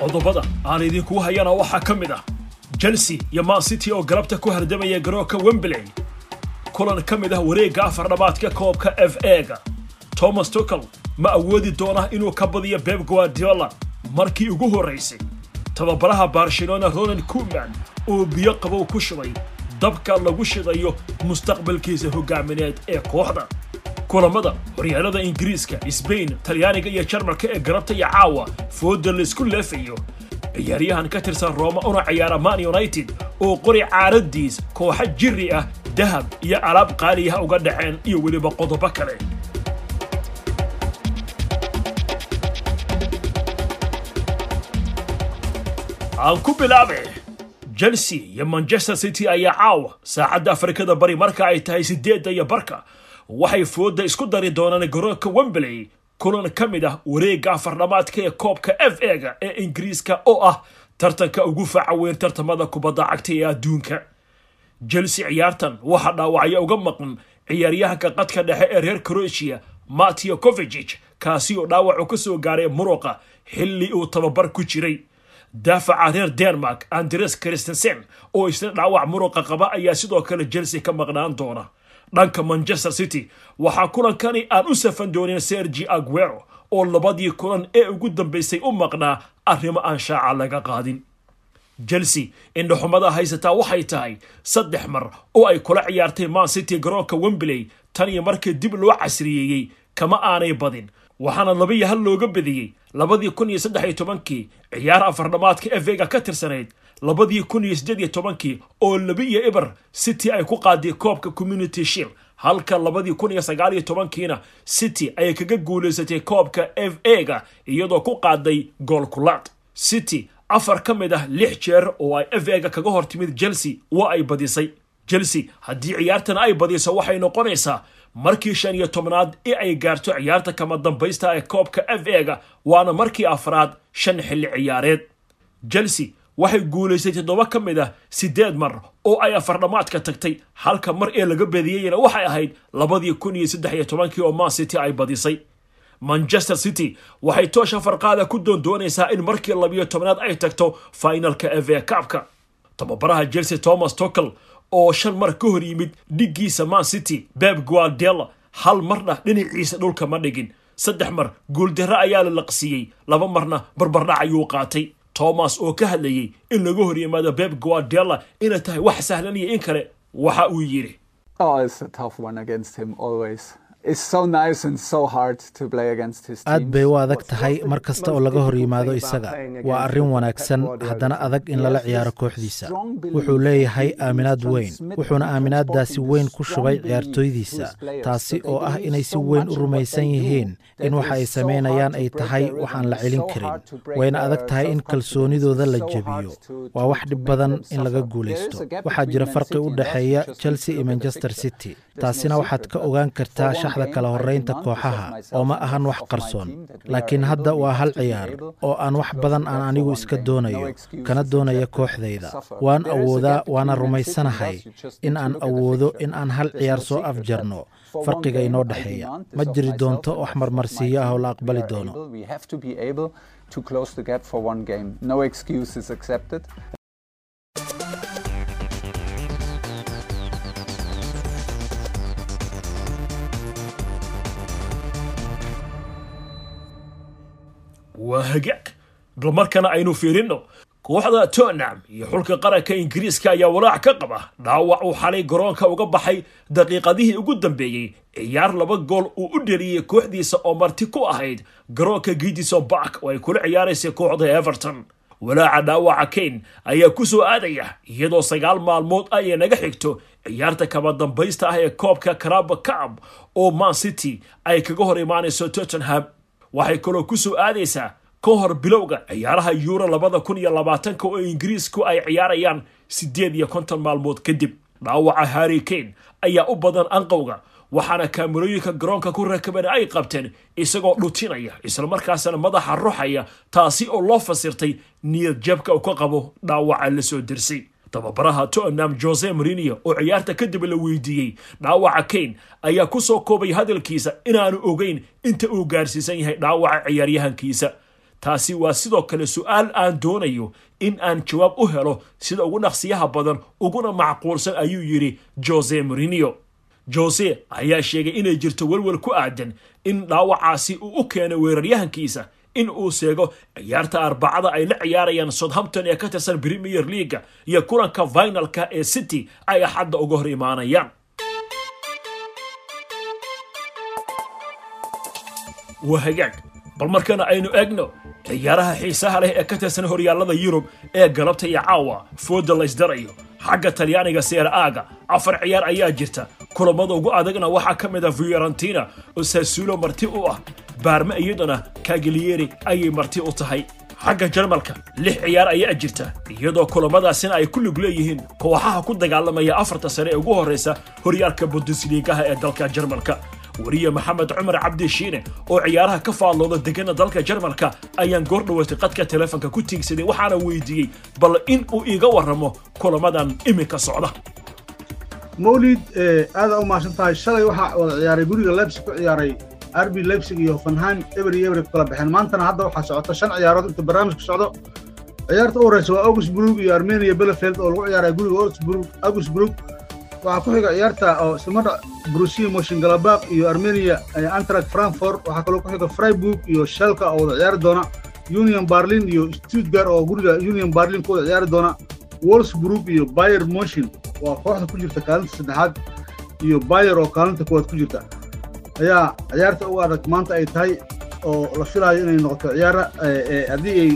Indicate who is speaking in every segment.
Speaker 1: qodobada aan idinku hayana waxaa ka mid ah chelsea iyo man city oo galabta ku hardamaya garoonka wembley. Kulan ka mid ah wareegga afar dhammaadka koobka f ega thomas tucal ma awoodi doona inuu ka badiyo beb guardiola markii ugu horraysay tababaraha barcelona ronald kuman oo biyo qabow ku shubay dabka lagu shidayo mustaqbalkiisa hogaamineed ee kooxda kulamada horyaalada ingiriiska sbain talyaaniga iyo jarmalka ee garabta iyo caawa fooda laysku leefayo ciyaaryahan ka tirsan rooma una ciyaara man united oo qori caaradiis kooxa jiri ah dahab iyo alaab qaaliyaha uga dhaceen iyo weliba qodobo kale. Aan ku bilaabe chelsea iyo manchester city ayaa caawa. Saacadda afrikada bari marka ay tahay sideedda iyo barka waxay fooda isku dari doonaan garoonka wembley. Kulan ka mid ah wareegga afardhamaadka ee koobka f ega ee ingiriiska oo ah tartanka ugu faca weyn tartamada kubadda cagta ee adduunka. Chelsea ciyaartan waxaa dhaawacyo uga maqan ciyaaryahanka qadka dhexe ee reer croatia matio kovegich kaasi oo dhaawacu ka soo gaaray muruqa xilli uu tababar ku jiray. Daafaca reer denmark andres christensen oo isna dhaawac muruqa qaba ayaa sidoo kale chelsea ka maqnaan doona dhanka manchester city. Waxaa kulankani aan u safan doonin sergi aguero oo labadii kulan ee ugu dambaysay u maqnaa arrimo aan shaaca laga qaadin. Chelsea indhaxumada haysataa waxay tahay saddex mar oo ay kula ciyaartay man city garoonka wembley tan iyo markii dib loo casriyeeyey kama aanay badin. Waxaana laba hal looga badiyey labadii kun iyo saddex iyo tobankii ciyaar afardhamaadka efega ka tirsanayd labadii kun iyo siddeed iyo tobankii oo laba iyo eber city ay ku qaaday koobka community shield. Halka labadii kun iyo sagaal iyo tobankiina city ay kaga guulaysatay koobka f ega iyadoo ku qaaday gool kulaad. City afar ka mid ah lix jeer oo ay f ega kaga hor timid chelsea waa ay badisay. Chelsea haddii ciyaartan ay badiso waxay noqonaysaa markii shan iyo tobnaad ee ay gaarto ciyaarta kama dambaysta ee koobka f ega waana markii afraad shan xilli ciyaareed. Chelsea waxay guulaysay toddoba ka mid ah siddeed mar oo ay afardhamaadka tagtay. Halka mar ee laga badiyeyna waxay ahayd labadii kun iyo saddex iyo tobankii oo man city ay badisay. Manchester city waxay toosha farqaada ku doondoonaysaa in markii labiyo tobnaad ay tagto finalka eve kabka tababaraha chelsea thomas tocal oo shan mar ka hor yimid dhiggiisa man city beb guardela hal marna dhinaciisa dhulka ma dhigin. Saddex mar guuldarre ayaa la laqsiiyey laba marna barbardhac ayuu qaatay thomas oo ka hadlayey in laga hor yimaado beb guardela inay tahay wax sahlan iyo in kale waxa uu yidhi
Speaker 2: aad bay u adag tahay mar kasta oo laga hor yimaado isaga. Waa arrin wanaagsan. Haddana adag in lala ciyaaro kooxdiisa. Wuxuu leeyahay aaminaad weyn. Wuxuuna aaminaaddaasi weyn ku shubay ciyaartooydiisa taasi oo ah inay si weyn u rumaysan yihiin in waxa ay samaynayaan ay tahay waxaan la celin karin. Wayna adag tahay in kalsoonidooda la jebiyo. Waa wax dhib badan in laga guulaysto. Waxaa jira farqi u dhexeeya chelsea iyo manchester city taasina waxaad ka ogaan kartaa shaxda kala horraynta kooxaha oo ma ahan wax qarsoon. Laakiin hadda waa hal ciyaar oo aan wax badan aan anigu iska doonayo kana doonaya kooxdayda. Waan awoodaa waana rumaysanahay in aan awoodo in aan hal ciyaar soo afjarno. Farqiga inoo dhexeeya. Ma jiri doonto wax marmarsiiyo ah oo la aqbali doono
Speaker 1: waa hagaag. Bal markana aynu fiirinno kooxda tottenham iyo xulka qaranka ingiriiska ayaa walaac ka qaba. Dhaawac uu xalay garoonka uga baxay daqiiqadihii ugu dambeeyey. Ciyaar laba gool uu u dheliyey kooxdiisa oo marti ku ahayd. Garoonka gidiso bark oo ay kula ciyaaraysay kooxda everton. Walaaca dhaawaca kane ayaa ku soo aadaya iyadoo sagaal maalmood ay naga xigto. Ciyaarta kama dambaysta ah ee koobka karaba cab oo man city ay kaga hor imaanayso tottenham. Waxay kaloo ku soo aadaysaa ka hor bilowga ciyaaraha yuuro labada kun iyo labaatanka oo ingiriisku ay ciyaarayaan siddeed iyo konton maalmood kadib dhaawaca harry kane ayaa u badan anqowga waxaana kaamirooyinka garoonka ku rakaban ay qabteen isagoo dhutinaya islamarkaasna madaxa ruxaya taasi oo loo fasirtay niyad jabka uu ka qabo dhaawaca la soo dirsay. Tababaraha tottenham jose marinio oo ciyaarta kadib la weydiiyey dhaawaca kane ayaa ku soo koobay hadalkiisa inaanu ogeyn inta uu gaarsiisan yahay dhaawaca ciyaaryahankiisa taasi waa sidoo kale su'aal aan doonayo in aan jawaab u helo sida ugu dhaqsiyaha badan uguna macquulsan ayuu yidhi jose morinio jose ayaa sheegay inay jirto welwel ku aadan in dhaawacaasi uu u keenay weeraryahankiisa in uu seego ciyaarta arbacada ay la ciyaarayaan southampton ee ka tirsan premier leaga iyo kulanka finalka ee city ay axadda uga hor imaanayaan. Waa hagaag bal markana aynu eegno ciyaaraha xiisaha leh ee ka tirsan horyaalada yurub ee galabta iyo caawa fooda laysdarayo xagga talyaaniga seera aaga afar ciyaar ayaa jirta. Kulamada ugu adagna waxaa ka mid ah fiorentina oo saasuulo marti u ah baarme iyaduna kagiliyeri ayay marti u tahay. Xagga jarmalka lix ciyaar ayaa jirta iyadoo kulamadaasina ay ku lug leeyihiin kooxaha ku dagaalamaya afarta sare ee ugu horraysa horyaalka bundesliigaha ee dalka jarmalka wariye maxamed cumar cabdi shiine oo ciyaaraha ka faallooda degana dalka jarmalka ayaan goor dhawatay qadka teleefonka ku tiigsaday waxaana weydiiyey bal in uu iiga warramo kulamadan iminka socda.
Speaker 3: Mawlid aada u mahadsan tahay shalay waxaa wada ciyaaray guriga leipzig ku ciyaaray arbi leipzig iyo hoffenheim eber iyo eber kala baxeen. Maantana hadda waxaa socota shan ciyaarood inta barnaamijka socdo. Ciyaarta u horeysa waa augsburg iyo armenia belefeld oo lagu ciyaaray guriga augsburg waxaa ku xiga ciyaarta oo islamada brusia moshingalabaq iyo armenia antrak frankfort waxaa kaloo ku xiga freiburg iyo shelka oo wada ciyaari doona. Union berlin iyo stuttgart oo guriga union berlin ku wada ciyaari doona. Wolfsburg iyo bayer moshin waa kooxda ku jirta kaalinta saddexaad iyo bayer oo kaalinta koowaad ku jirta. Ayaa ciyaarta ugu adag maanta ay tahay oo la filaayo inay noqoto ciyaara haddii ay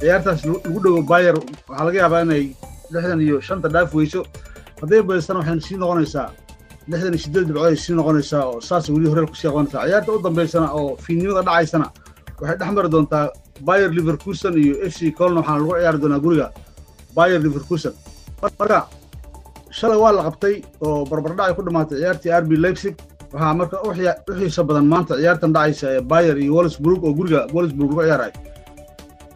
Speaker 3: ciyaartaas lagu dhowo bayer waxaa laga yaabaa inay lixdan iyo shanta dhaaf weyso hadday baysana waxay sii noqonaysaa lixdan iyo siddeed dhibcood sii noqonaysaa oo saas weli horeel ku sii aqoonaysaa. Ciyaarta u dambaysana oo fiidnimada dhacaysana waxay dhex mari doontaa bayer liverkusen iyo f c colna waxaana lagu ciyaari doonaa guriga bayer liverkusen marka shalay waa la qabtay oo barbardhac ay ku dhammaatay ciyaartii arb leipzig. Waxaa marka u xiisa badan maanta ciyaartan dhacaysa ee bayer iyo wolfsburg oo guriga wolfsburg lagu ciyaarayo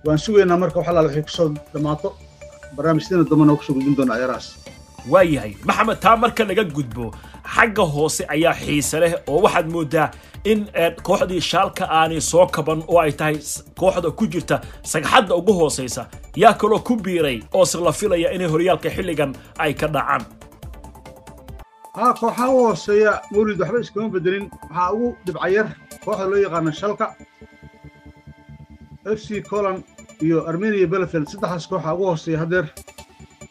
Speaker 3: waan sugaynaa marka wax allaale waxay ku soo dhammaato barnaamijyadana dambena ku soo gudbin doonaa ciyaarahaas
Speaker 1: waayahay maxamed taa marka laga gudbo xagga hoose ayaa xiise leh oo waxaad moodaa in kooxdii shaalka aanay soo kaban oo ay tahay kooxda ku jirta sagxadda ugu hoosaysa yaa kaloo ku biiray oose la filaya inay horyaalka xilligan ay ka dhacaan.
Speaker 3: Haa kooxaha u hooseeya mawlid waxba iskama bedelin waxaa ugu dhibcayar kooxda loo yaqaano shalka f c colan iyo armenia belefeld saddexdaas kooxa ugu hooseeya haddeer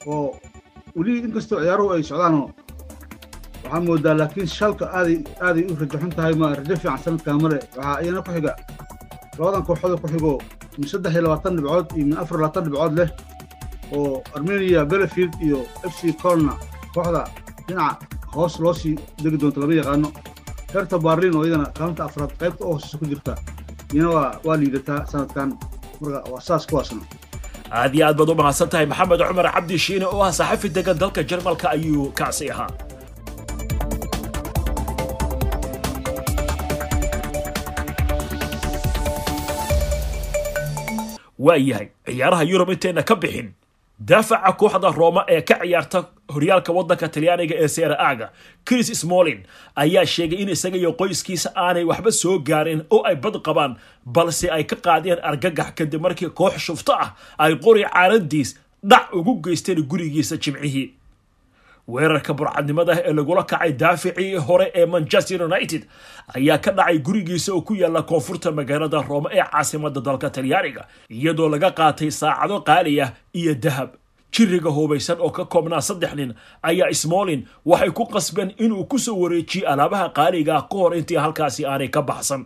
Speaker 3: oo weli inkastoo ciyaaruhu ay socdaanoo waxaa moodaa laakiin shalka aaday aaday u rajo xun tahay ma rajo fiican sanadkaa male waxaa iyana ku xiga labadan kooxooda ku xigo min saddex iyo labaatan dhibcood iyo min afar labaatan dhibcood leh oo armenia belefield iyo f c colna kooxda dhinaca hoos loo sii degi doonto lama yaqaano. Herta barlin oo iyadana kaalinta afraad qaybta u hooseysa ku jirta iyana waa waa liidataa sanadkan. Marka waa saas kuwaasna
Speaker 1: aad iyo aad baad u mahadsan tahay maxamed cumar cabdi shiine oo ah saxafi degan dalka jarmalka ayuu kaasi ahaa. Waa yahay ciyaaraha yurub intayna ka bixin daafaca kooxda rooma ee ka ciyaarta horyaalka waddanka talyaaniga ee seera aaga chris smolin ayaa sheegay in isaga iyo qoyskiisa aanay waxba soo gaarin oo ay bad qabaan balse ay ka qaadeen argagax kadib markii koox shufto ah ay qori caaraddiis dhac ugu geysteen gurigiisa jimcihii weerarka burcadnimada ee lagula kacay daaficii hore ee manchester united ayaa ka dhacay gurigiisa oo ku yaalla koonfurta magaalada roome ee caasimada dalka talyaaniga iyadoo laga qaatay saacado qaali ah iyo dahab. Jiriga hubaysan oo ka koobnaa saddex nin ayaa smolin waxay ku qasbeen inuu ku soo wareejiyo alaabaha qaaliga ah ka hor intii halkaasi aanay ka baxsan.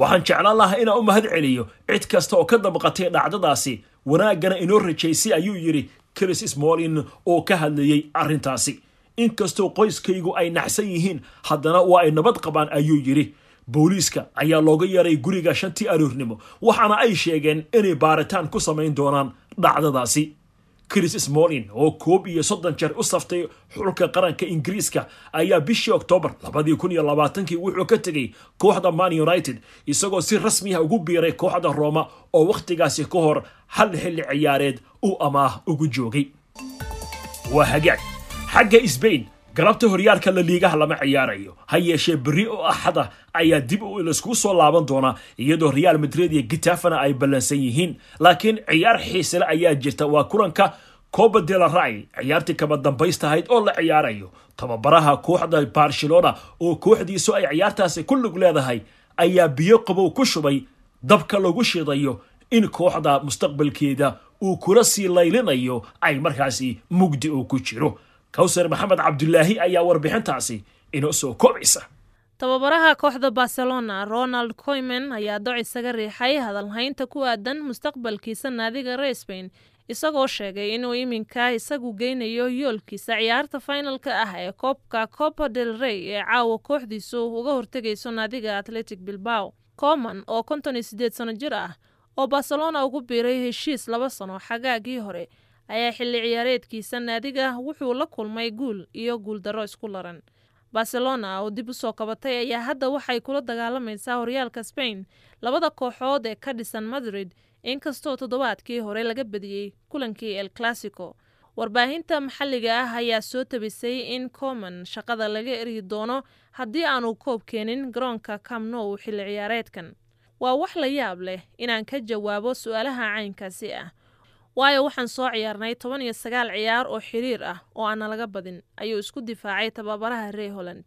Speaker 1: Waxaan jeclaan lahaa inaan u mahad celiyo cid kasta oo ka dabaqatay dhacdadaasi wanaaggana inoo rajaysay ayuu yidhi chris smolin oo ka hadlayey arrintaasi. Inkastoo qoyskaygu ay naxsan yihiin haddana waa ay nabad qabaan ayuu yidhi. Booliiska ayaa looga yaray guriga shantii aroornimo waxaana ay sheegeen inay baaritaan ku samayn doonaan dhacdadaasi. Chris smolin oo koob iyo soddon jeer u saftay xulka qaranka ingiriiska ayaa bishii oktoobar labadii kun iyo labaatankii wuxuu ka tegey kooxda man united isagoo si rasmiya ugu biiray kooxda rooma oo wakhtigaasi ka hor hal xilli ciyaareed uu amaah ugu joogay. Waa hagaag. Xagga sbain galabta horyaalka la liigaha lama ciyaarayo. Ha yeeshee berri oo axada ayaa dib u laiskugu soo laaban doonaa iyadoo real madrid iyo gitafana ay ballansan yihiin. Laakiin ciyaar xiisele ayaa jirta. Waa kulanka coba de la ray ciyaartii kama dambaystahayd oo la ciyaarayo. Tababaraha kooxda barcelona oo kooxdiisu ay ciyaartaasi ku lug leedahay ayaa biyo qabow ku shubay. Dabka lagu shidayo in kooxda mustaqbalkeeda uu kula sii laylinayo ay markaasi mugdi oo ku jiro. Kawsar maxamed cabdulaahi ayaa warbixintaasi inoo soo koobaysa
Speaker 4: tababaraha kooxda barcelona ronald coymen ayaa doc isaga riixay hadalhaynta ku aadan mustaqbalkiisa naadiga reer spain isagoo sheegay inuu iminka isagu geynayo yoolkiisa ciyaarta finalka ah ee koobka copa del rey ee caawa kooxdiisu uga hortegayso naadiga atletic bilbao. Coman oo konton iyo sideed sano jir ah oo barcelona ugu biiray heshiis laba sano xagaagii hore ayaa xilli ciyaareedkiisa naadiga wuxuu la kulmay guul iyo guuldarro isku laran. Barcelona oo dib u soo kabatay ayaa hadda waxay kula dagaalamaysaa horyaalka spain labada kooxood ee ka dhisan madrid inkastoo toddobaadkii hore laga badiyey kulankii el classico warbaahinta maxalliga ah ayaa soo tabisay in coman shaqada laga eryi doono haddii aanu koob keenin garoonka camnow xilli ciyaareedkan waa wax la yaab leh inaan ka jawaabo su'aalaha caynkaasi ah waayo waxaan soo ciyaarnay toban iyo sagaal ciyaar oo xiriir ah oo aana laga badin ayuu isku difaacay tababaraha ree holland.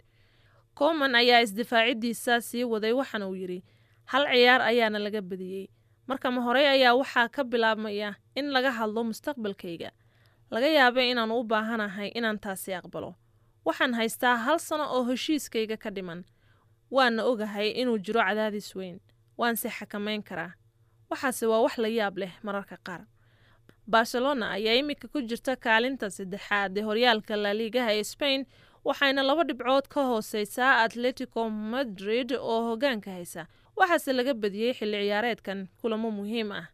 Speaker 4: Coman ayaa isdifaacidiisa sii waday waxaana uu yidhi hal ciyaar ayaana laga badiyey. Markama horey ayaa waxaa ka bilaabmaya in laga hadlo mustaqbalkayga. Laga yaaba inaan u baahanahay inaan taasi aqbalo. Waxaan haystaa hal sano oo heshiiskayga ka dhiman. Waana ogahay inuu jiro cadaadis weyn waanse xakamayn karaa. Waxaase waa wax la yaab leh mararka qaar. Barcelona ayaa iminka ku jirta kaalinta saddexaad ee horyaalka laliigaha ee spain waxayna laba dhibcood ka hooseysaa atletico madrid oo hogaanka haysa. Waxaase laga badiyey xilli ciyaareedkan kulamo muhiim ah.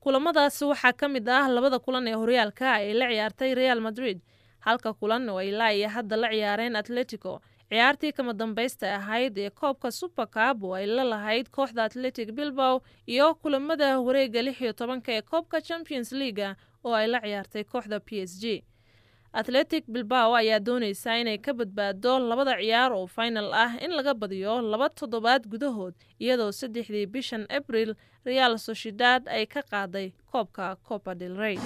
Speaker 4: Kulamadaasi waxaa ka mid ah labada kulan ee horyaalka ay la ciyaartay real madrid halka kulan oo ay laa iyo hadda la ciyaareen atletico ciyaartii kama dambaysta ahayd ee koobka supercab oo ay la lahayd kooxda atletic bilbow iyo kulamada wareega lix iyo tobanka ee koobka champions leaga oo ay la ciyaartay kooxda p s g. Atletic bilbao ayaa dooneysa inay ka badbaado labada ciyaar oo final ah in laga badiyo laba toddobaad gudahood iyadoo saddexdii bishan abril real soshidad ay ka qaaday koobka copa del rey